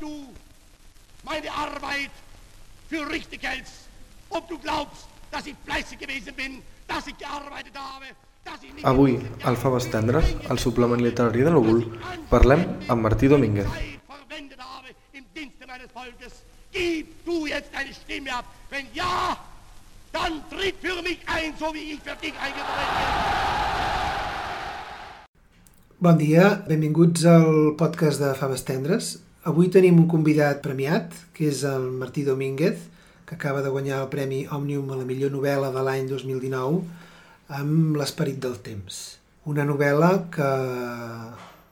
du meine Arbeit für richtig hältst, ob du glaubst, dass ich fleißig gewesen bin, dass ich gearbeitet habe, dass ich nicht... Avui, al Faves Tendres, al suplement literari de l'Ogul, parlem amb Martí Domínguez. Zeit verwendet habe im Dienste meines Volkes. Gib du jetzt deine Stimme ab. Wenn ja, dann tritt für mich ein, so wie ich für dich eingetreten bin. Bon dia, benvinguts al podcast de Faves Tendres. Avui tenim un convidat premiat, que és el Martí Domínguez, que acaba de guanyar el Premi Òmnium a la millor novel·la de l'any 2019 amb L'esperit del temps. Una novel·la que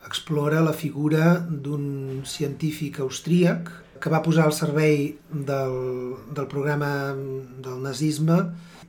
explora la figura d'un científic austríac que va posar al servei del, del programa del nazisme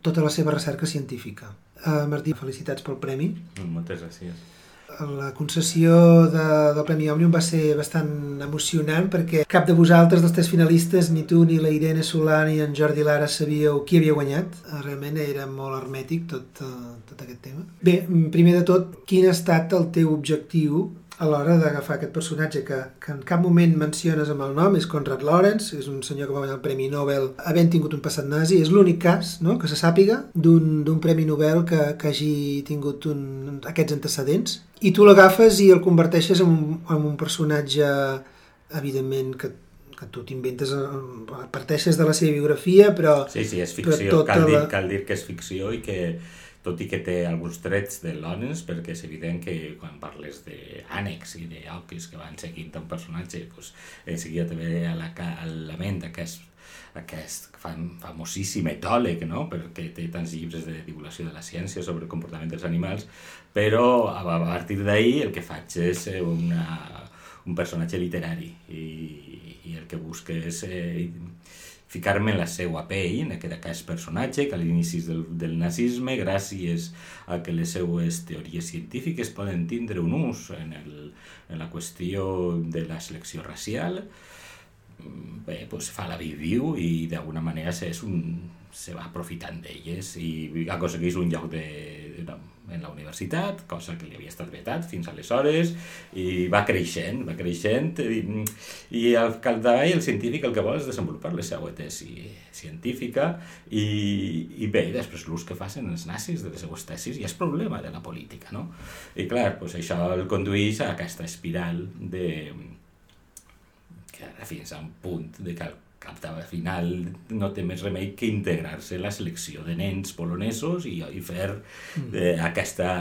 tota la seva recerca científica. Uh, Martí, felicitats pel premi. Moltes gràcies. La concessió de, del Premi Òmnium va ser bastant emocionant perquè cap de vosaltres, dels tres finalistes, ni tu, ni la Irene Solà, ni en Jordi Lara sabíeu qui havia guanyat. Realment era molt hermètic tot, uh, tot aquest tema. Bé, primer de tot, quin ha estat el teu objectiu a l'hora d'agafar aquest personatge que, que en cap moment menciones amb el nom, és Conrad Lorenz, és un senyor que va guanyar el Premi Nobel havent tingut un passat nazi, és l'únic cas no?, que se sàpiga d'un Premi Nobel que, que hagi tingut un, aquests antecedents, i tu l'agafes i el converteixes en un, en un personatge, evidentment, que que tu t'inventes, eh, parteixes de la seva biografia, però... Sí, sí, és ficció, cal, dir, la... cal dir que és ficció i que tot i que té alguns trets de Lawrence, perquè és evident que quan parles d'ànecs i d'òquis que van seguint un personatge, doncs, eh, seguia també a la, a la ment aquest, aquest fam, famosíssim etòleg, no? perquè té tants llibres de divulgació de la ciència sobre el comportament dels animals, però a, a partir d'ahir el que faig és una, un personatge literari i, i el que busca és eh, ficar-me en la seva pell, en aquest, aquest personatge que a l'inici del, del nazisme, gràcies a que les seues teories científiques poden tindre un ús en, el, en la qüestió de la selecció racial, bé, pues fa la viu i d'alguna manera és un, se va aprofitant d'elles i aconsegueix un lloc de, de, en la universitat, cosa que li havia estat vetat fins aleshores, i va creixent, va creixent, i, i al capdavall el científic el que vol és desenvolupar la seva tesi científica, i, i bé, després l'ús que facin els nazis de les seues tesis, i és problema de la política, no? I clar, pues això el condueix a aquesta espiral de que fins a un punt de que al final no té més remei que integrar-se la selecció de nens polonesos i, i fer mm. eh, aquesta,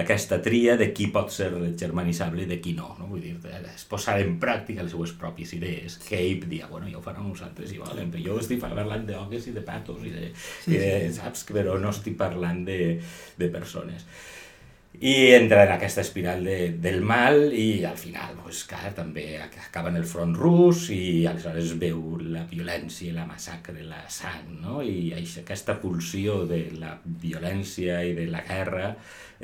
aquesta tria de qui pot ser germanitzable i de qui no, no? Vull dir, és posar en pràctica les seues pròpies idees. Que ell dia, bueno, ja ho faran nosaltres si volen, però jo estic parlant d'ogues i de patos i de, sí, i de, sí. saps? Però no estic parlant de, de persones i entra en aquesta espiral de, del mal i al final, pues, clar, també acaba en el front rus i aleshores veu la violència i la massacre, la sang, no? I aquesta pulsió de la violència i de la guerra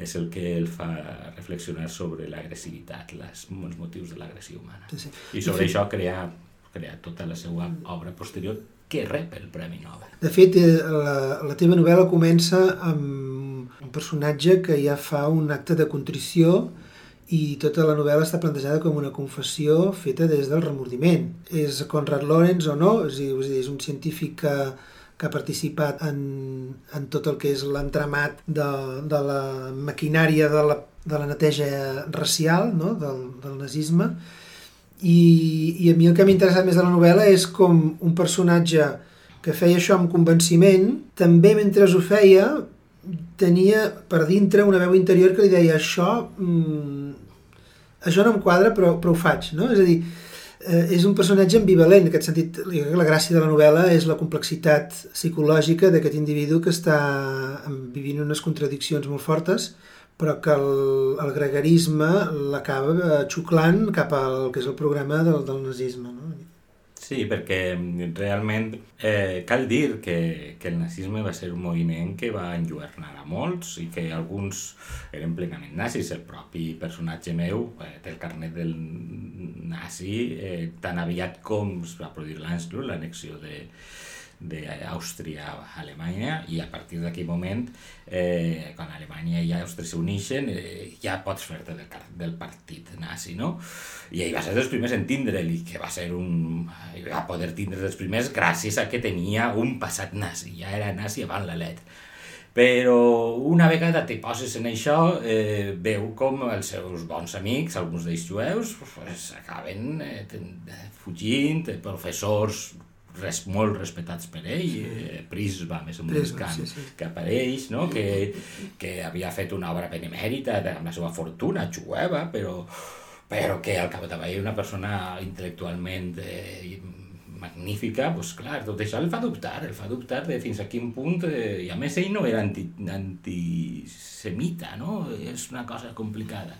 és el que el fa reflexionar sobre l'agressivitat, els motius de l'agressió humana. Sí, sí. I sobre I això crear, crear tota la seva obra posterior que rep el Premi Nobel. De fet, eh, la, la teva novel·la comença amb un personatge que ja fa un acte de contrició i tota la novel·la està plantejada com una confessió feta des del remordiment. És Conrad Lorenz o no? És, dir, és un científic que, que ha participat en, en tot el que és l'entramat de, de la maquinària de la, de la neteja racial no? del, del nazisme i, i a mi el que m'ha interessat més de la novel·la és com un personatge que feia això amb convenciment, també mentre ho feia tenia per dintre una veu interior que li deia això, mm, això no em quadra però, però ho faig, no? És a dir, eh, és un personatge ambivalent, en aquest sentit, la gràcia de la novel·la és la complexitat psicològica d'aquest individu que està vivint unes contradiccions molt fortes, però que el, el gregarisme l'acaba xuclant cap al que és el programa del, del nazisme, no? Sí, perquè realment eh, cal dir que, que el nazisme va ser un moviment que va enlluernar a molts i que alguns eren plenament nazis. El propi personatge meu eh, té el carnet del nazi eh, tan aviat com es va produir l'Anschluss, l'anexió de, d'Àustria a Alemanya i a partir d'aquell moment, eh, quan Alemanya i Àustria s'uneixen, eh, ja pots fer-te del, del partit nazi, no? I ell va ser dels primers en tindre'l i que va ser un... va poder tindre dels primers gràcies a que tenia un passat nazi, ja era nazi abans la letra però una vegada te poses en això, eh, veu com els seus bons amics, alguns d'ells jueus, pues, acaben eh, fugint, professors res, molt respectats per ell, eh, Prisma, més menys, que, sí, sí. que apareix, no? que, que havia fet una obra benemèrita amb la seva fortuna jueva, però, però que al capdavall una persona intel·lectualment eh, magnífica, doncs clar, tot això el fa dubtar, el fa dubtar de fins a quin punt, eh, i a més ell no era anti, antisemita, no? És una cosa complicada.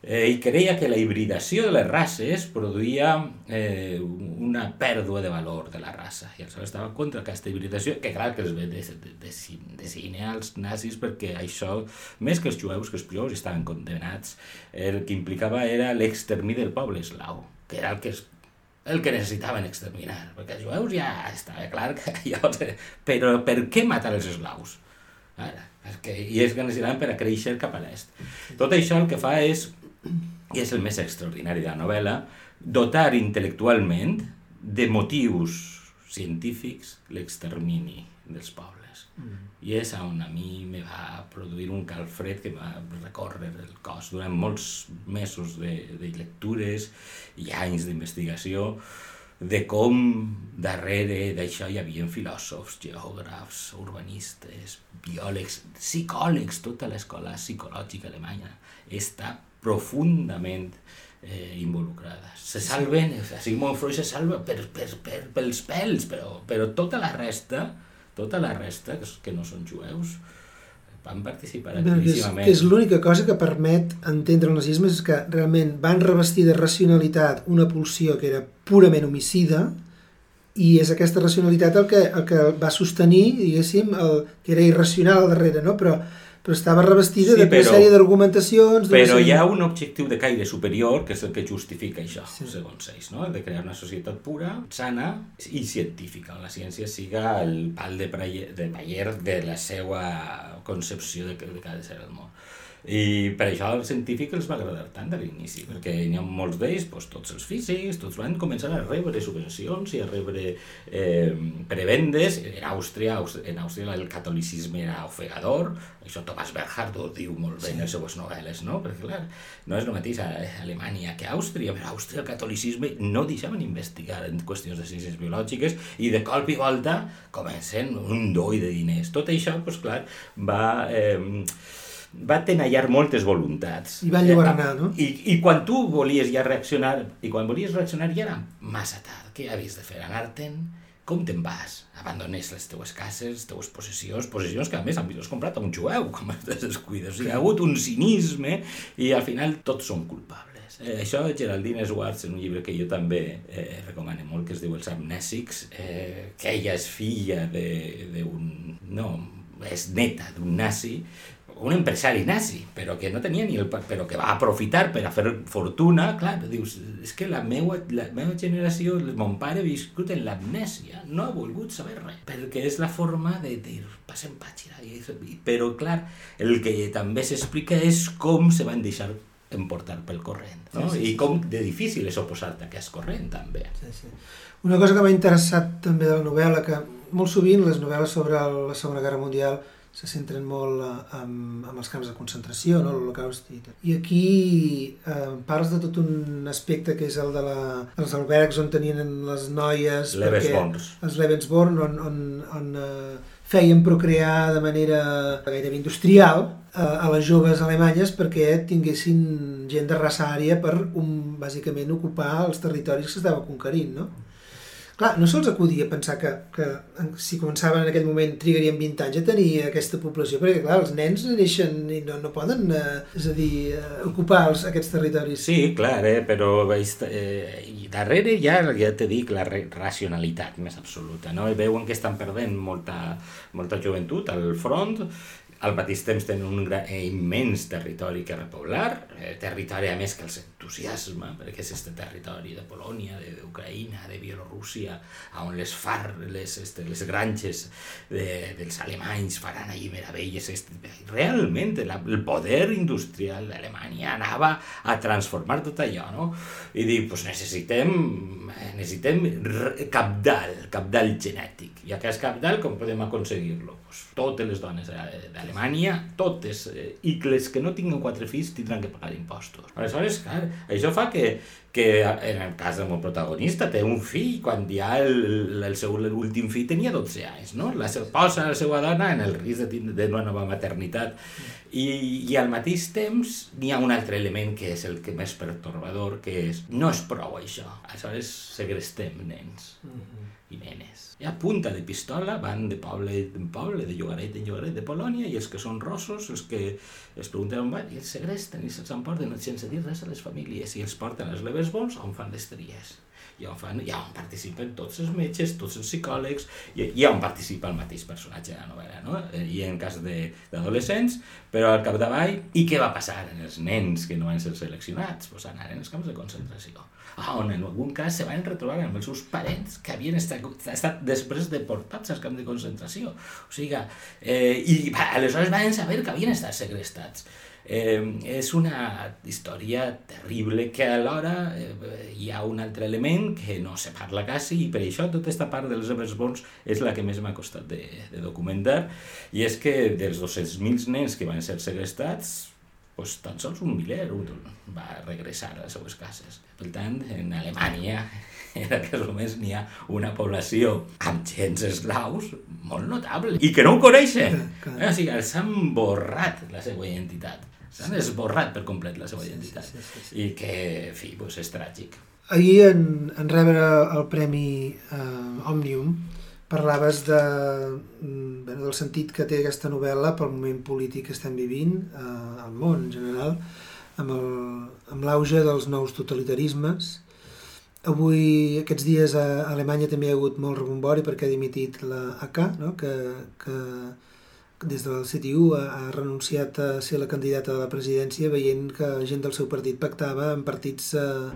Eh, I creia que la hibridació de les races produïa eh, una pèrdua de valor de la raça, i aleshores estava contra aquesta hibridació, que clar que els ve de, de, de, de cine als nazis perquè això, més que els jueus, que els jueus estaven condemnats, el que implicava era l'extermini del poble eslau, que era el que es el que necessitaven exterminar, perquè els jueus ja estava clar que llavors... Però per què matar els eslaus? Ara, perquè, I és que necessitaven per a créixer cap a l'est. Tot això el que fa és, i és el més extraordinari de la novel·la, dotar intel·lectualment de motius científics l'extermini dels pobles. Mm. I és on a mi me va produir un calfred que va recórrer el cos durant molts mesos de, de lectures i anys d'investigació de com darrere d'això hi havia filòsofs, geògrafs, urbanistes, biòlegs, psicòlegs, tota l'escola psicològica alemanya està profundament eh, involucrada. Se salven, Sigmund Freud se salva per, per, per, pels pèls, però, però tota la resta tota la resta, que no són jueus, van participar activíssimament. És, és l'única cosa que permet entendre el nazisme és que realment van revestir de racionalitat una pulsió que era purament homicida i és aquesta racionalitat el que, el que va sostenir, diguéssim, el, que era irracional al darrere, no? però però estava revestida sí, de una sèrie d'argumentacions... Però hi ha un objectiu de caire superior que és el que justifica això, sí. segons ells, no? de crear una societat pura, sana i científica, on la ciència siga el pal de, paller, de paller de la seva concepció de, de cada ser el món. I per això al científic els va agradar tant a l'inici, perquè hi ha molts d'ells, doncs, tots els físics, tots van començar a rebre subvencions i a rebre eh, prebendes. En Àustria, en Àustria el catolicisme era ofegador, això Thomas Bernhard ho diu molt bé sí. en les seues novel·les, no? perquè clar, no és el mateix a Alemanya que a Àustria, però a Àustria el catolicisme no deixaven investigar en qüestions de ciències biològiques i de colp i volta comencen un doi de diners. Tot això, doncs clar, va... Eh, va tenallar moltes voluntats. I va enlluernar, no? I, I quan tu volies ja reaccionar, i quan volies reaccionar ja era massa tard. Què havies de fer? Anar-te'n? Com te'n vas? Abandones les teues cases, les teues possessions, possessions que a més han vist comprat a un jueu, com es descuida. O sigui, ha hagut un cinisme i al final tots són culpables. Eh, això Geraldine Swartz, en un llibre que jo també eh, recomano molt, que es diu Els amnèsics, eh, que ella és filla d'un... no, és neta d'un nazi, un empresari nazi, però que no tenia ni el... però que va aprofitar per a fer fortuna, clar, dius, és que la meva, la meva generació, mon pare ha viscut en l'amnèsia, no ha volgut saber res, perquè és la forma de dir, passem pàgina, però clar, el que també s'explica és com se van deixar emportar pel corrent, no? Sí, sí, sí. I com de difícil és oposar-te a aquest corrent, també. Sí, sí. Una cosa que m'ha interessat també de la novel·la, que molt sovint les novel·les sobre la Segona Guerra Mundial se centren molt en, eh, en els camps de concentració, no? l'Holocaust i tot. I aquí eh, parles de tot un aspecte que és el de la, els albergs on tenien les noies... Lebensborns. Els Lebensborn, on, on, on eh, feien procrear de manera gairebé industrial eh, a les joves alemanyes perquè tinguessin gent de raça ària per, un, bàsicament, ocupar els territoris que s'estava conquerint, no? Clar, no se'ls acudia pensar que, que si començaven en aquell moment trigarien 20 anys a tenir aquesta població, perquè clar, els nens neixen i no, no poden, eh, és a dir, eh, ocupar els, aquests territoris. Sí, clar, eh, però eh, i darrere ja, ja te dic, la racionalitat més absoluta, no? I veuen que estan perdent molta, molta joventut al front, al mateix temps tenen un gran, eh, immens territori que repoblar, eh, territori a més que els entusiasma, perquè és este territori de Polònia, d'Ucraïna, de, de Bielorússia, on les far, les, este, les granges de, dels alemanys faran allí meravelles. Este, realment, la, el poder industrial d'Alemanya anava a transformar tot allò, no? I dic, pues necessitem, necessitem capdalt, capdalt genètic. I aquest capdalt, com podem aconseguir-lo? Pues, totes les dones d'Alemanya, totes, eh, i les que no tinguin quatre fills tindran que pagar impostos. Aleshores, clar, això fa que, que en el cas del meu protagonista té un fill quan ja el, el seu últim fill tenia 12 anys, no? La posa la seva dona en el risc de, de una nova maternitat. I, I al mateix temps n'hi ha un altre element que és el que més pertorbador, que és no és prou això, aleshores segrestem nens. Mm -hmm i nenes. I a punta de pistola van de poble en poble, de llogaret en llogaret de Polònia, i els que són rossos, els que es pregunten on van, i els segresten i se'ls emporten sense dir res a les famílies, i els porten als leves bons on fan les tries i on, fan, i on participen tots els metges, tots els psicòlegs, i, i on participa el mateix personatge de la novel·la, no? i en cas d'adolescents, però al capdavall, i què va passar en els nens que no van ser seleccionats? Pues anaren als camps de concentració on en algun cas se van retrobar amb els seus parents que havien estat, estat després deportats als camps de concentració. O sigui, eh, i va, aleshores van saber que havien estat segrestats. Eh, és una història terrible que alhora eh, hi ha un altre element que no se parla quasi i per això tota aquesta part dels Eversborns és la que més m'ha costat de, de documentar i és que dels 200.000 nens que van ser segrestats pues, tan sols un miler va regressar a les seues cases. Per tant, en Alemanya en aquests moments n'hi ha una població amb gens eslaus molt notable i que no ho coneixen. O sigui, s'han borrat la seva identitat. S'han esborrat per complet la seva identitat. Sí, sí, sí, sí. I que, en fi, pues, és tràgic. Ahir, en, en rebre el Premi eh, Òmnium, parlaves de, mm, bueno, del sentit que té aquesta novel·la pel moment polític que estem vivint eh, al món en general, amb l'auge dels nous totalitarismes. Avui, aquests dies, a Alemanya també hi ha hagut molt rebombori perquè ha dimitit la AK, no? que, que des del CTU ha, ha renunciat a ser la candidata de la presidència veient que gent del seu partit pactava amb partits eh,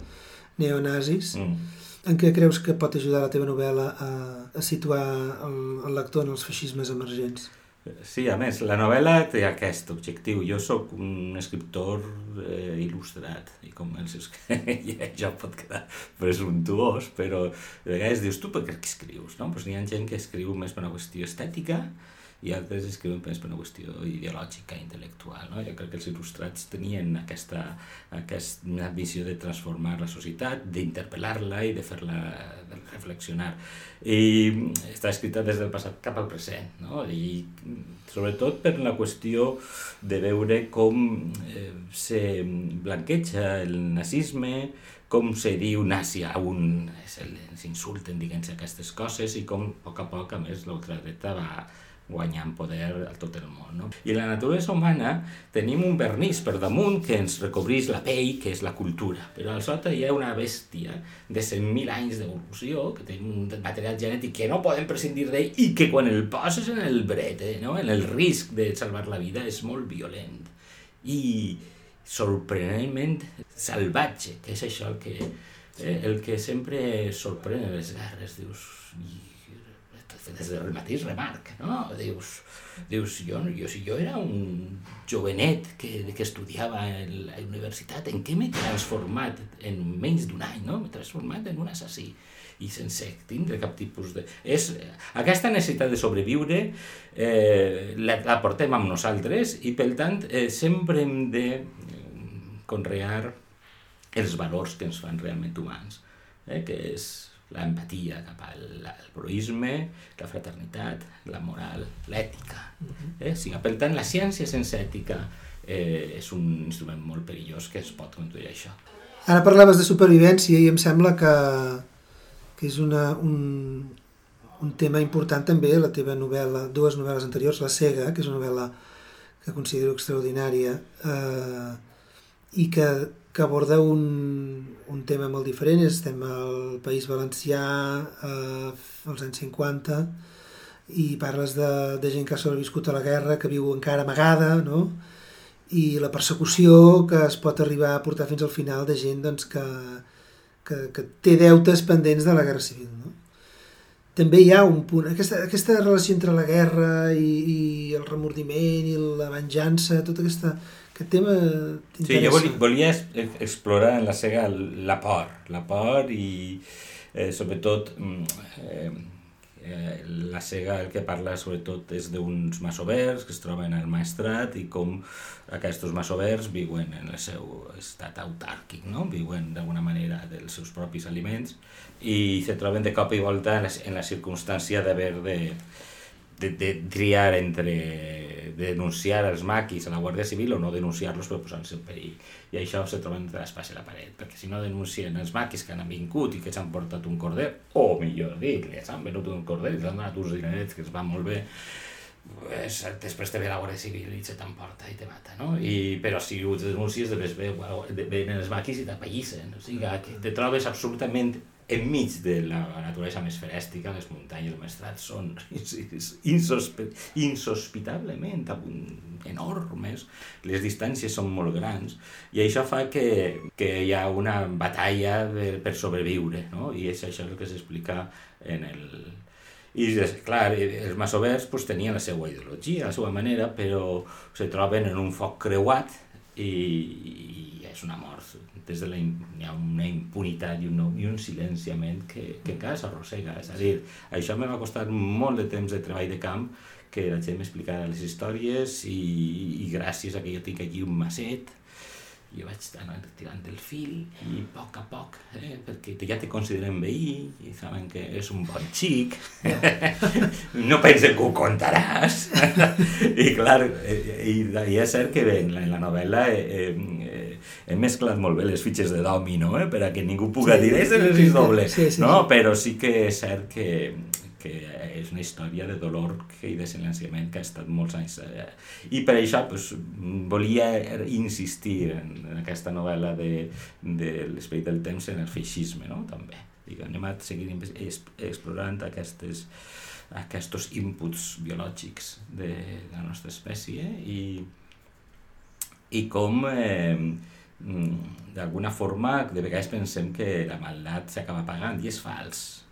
neonazis. Mm en què creus que pot ajudar la teva novel·la a, a situar el, el lector en els feixismes emergents? Sí, a més, la novel·la té aquest objectiu. Jo sóc un escriptor eh, il·lustrat i com els que ja pot quedar presumptuós, però de vegades dius, tu per què escrius? No? Pues n'hi ha gent que escriu més per una qüestió estètica, i altres escriuen més per una qüestió ideològica, intel·lectual. No? Jo crec que els il·lustrats tenien aquesta, aquesta visió de transformar la societat, d'interpel·lar-la i de fer-la reflexionar. I està escrita des del passat cap al present, no? i sobretot per la qüestió de veure com eh, se blanqueja el nazisme, com se diu nazi a un, s'insulten, diguem aquestes coses, i com a poc a poc, a més, l'ultradreta va, guanyant poder a tot el món. No? I la naturalesa humana tenim un vernís per damunt que ens recobrís la pell, que és la cultura, però al sota hi ha una bèstia de 100.000 anys d'evolució, que té un material genètic que no podem prescindir d'ell i que quan el poses en el brete, no? en el risc de salvar la vida, és molt violent. I sorprenentment salvatge, que és això el que, eh, el que sempre sorprèn les guerres, dius, des del mateix remarc, no? Dius, dius jo, jo, si jo era un jovenet que, que estudiava a la universitat, en què m'he transformat en menys d'un any, no? M'he transformat en un assassí i sense tindre cap tipus de... És, aquesta necessitat de sobreviure eh, la, la portem amb nosaltres i, per tant, eh, sempre hem de conrear els valors que ens fan realment humans, eh, que és l'empatia cap al, proisme, la fraternitat, la moral, l'ètica. Eh? O sigui, per tant, la ciència sense ètica eh, és un instrument molt perillós que es pot conduir a això. Ara parlaves de supervivència i em sembla que, que és una, un, un tema important també la teva novel·la, dues novel·les anteriors, La cega, que és una novel·la que considero extraordinària eh, i que que aborda un, un tema molt diferent. Estem al País Valencià eh, als anys 50 i parles de, de gent que ha sobreviscut a la guerra, que viu encara amagada, no? i la persecució que es pot arribar a portar fins al final de gent doncs, que, que, que té deutes pendents de la Guerra Civil. No? També hi ha un punt, aquesta, aquesta relació entre la guerra i, i el remordiment i la venjança, tot aquesta, aquest tema Sí, jo volia, volia explorar en la sega la por, la por i eh, sobretot mm, eh, Eh, la Sega el que parla sobretot és d'uns masovers que es troben al maestrat i com aquests masovers viuen en el seu estat autàrquic, no? viuen d'alguna manera dels seus propis aliments i se troben de cop i volta en la, en la circumstància d'haver de, de, de triar entre denunciar els maquis a la Guàrdia Civil o no denunciar-los per posar-se en perill i això se troben entre l'espàs i la paret, perquè si no denuncien els maquis que han vingut i que s'han portat un corder, o millor dit, les han venut un corder i els han donat uns dinerets que es va molt bé, pues, després te ve la Guàrdia Civil i se t'emporta i te mata, no? I, però si ho denuncies, després ve, venen els maquis i t'apallissen, o sigui que te trobes absolutament enmig de la naturalesa més ferèstica, les muntanyes més trats són insospe insospitablement enormes, les distàncies són molt grans, i això fa que, que hi ha una batalla per, per sobreviure, no? i és això el que s'explica en el... I, clar, els masovers pues, tenien la seva ideologia, la seva manera, però se troben en un foc creuat i, i és una mort des de la, hi ha una impunitat i un, i un silenciament que, que encara s'arrossega. És a dir, això me va costar molt de temps de treball de camp que la gent m'explicara les històries i, i gràcies a que jo tinc aquí un macet jo vaig anar tirant el fil i a poc a poc, eh, perquè ja te consideren veí i saben que és un bon xic, no pensen que ho contaràs. I clar, eh, i, i és cert que bé, en la, en la novel·la eh, eh, he mesclat molt bé les fitxes de domino, eh, per a que ningú puga sí, dir, és sí, doble, sí, sí, no? però sí que és cert que, que és una història de dolor i de silenciament que ha estat molts anys. Eh, I per això pues, volia insistir en, en aquesta novel·la de, de l'esperit del temps en el feixisme, no? també. Dic, anem a seguir explorant aquestes, aquests inputs biològics de la nostra espècie i, i com eh, d'alguna forma de vegades pensem que la maldat s'acaba pagant i és fals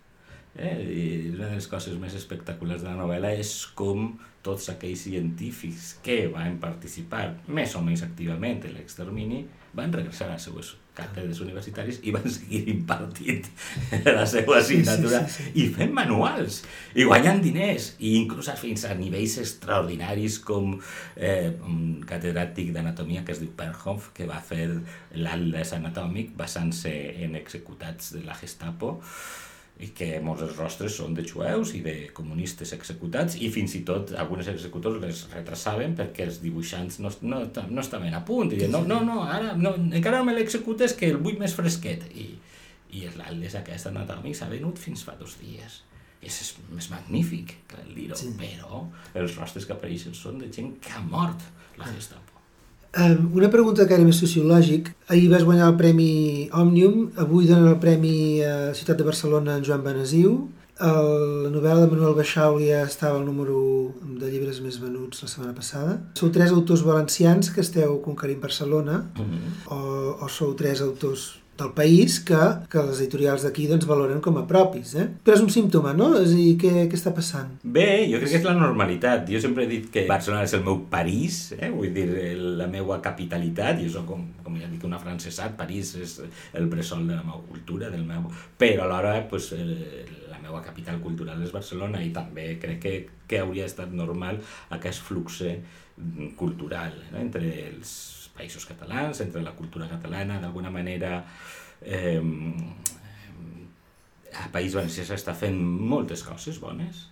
Eh? I una de les coses més espectaculars de la novel·la és com tots aquells científics que van participar més o menys activament en l'extermini van regressar a les seues càtedres universitaris i van seguir impartint la seva assignatura sí, sí, sí, sí. i fent manuals. I guanyant diners. I inclús fins a nivells extraordinaris com eh, un catedràtic d'anatomia que es diu Perhoff que va fer l'atlas anatòmic basant-se en executats de la Gestapo i que molts dels rostres són de jueus i de comunistes executats i fins i tot alguns executors les retrasaven perquè els dibuixants no, no, no estaven a punt. I deien, no, no, no, ara no, encara no me l'executes que el vull més fresquet. I, i l'Aldes aquest anatòmic s'ha venut fins fa dos dies. I és, és magnífic cal dir-ho, sí. però els rostres que apareixen són de gent que ha mort la Gestapo Um, una pregunta que era més sociològic. Ahir vas guanyar el Premi Òmnium, avui donen el Premi a Ciutat de Barcelona en Joan Benesiu. El, la novel·la de Manuel Baixau ja estava al número de llibres més venuts la setmana passada. Sou tres autors valencians que esteu conquerint Barcelona, mhm. -huh. o, o sou tres autors del país que, que les editorials d'aquí doncs, valoren com a propis. Eh? Però és un símptoma, no? És a dir, què, què està passant? Bé, jo crec que és la normalitat. Jo sempre he dit que Barcelona és el meu París, eh? vull dir, la meva capitalitat, i això, com, com ja dic una francesat, París és el bressol de la meva cultura, del meu... però alhora pues, la meva capital cultural és Barcelona i també crec que, que hauria estat normal aquest flux cultural eh? entre els països catalans, entre la cultura catalana, d'alguna manera eh, a País Valencià s'està fent moltes coses bones,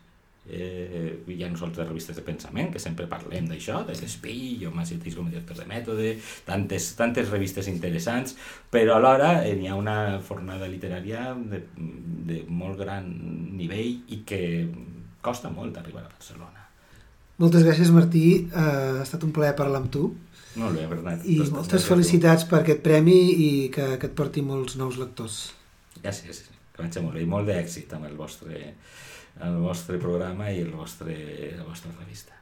eh, hi ha nosaltres revistes de pensament que sempre parlem d'això, de l'espill, jo m'assistís com a director de mètode, tantes, tantes revistes interessants, però alhora eh, hi ha una fornada literària de, de molt gran nivell i que costa molt arribar a Barcelona. Moltes gràcies, Martí. Uh, ha estat un plaer parlar amb tu. Molt bé, Bernat. I Tot moltes felicitats per aquest premi i que, que et porti molts nous lectors. Gràcies, que vaig molt bé i molt d'èxit amb el vostre el vostre programa i el vostre, la vostra revista.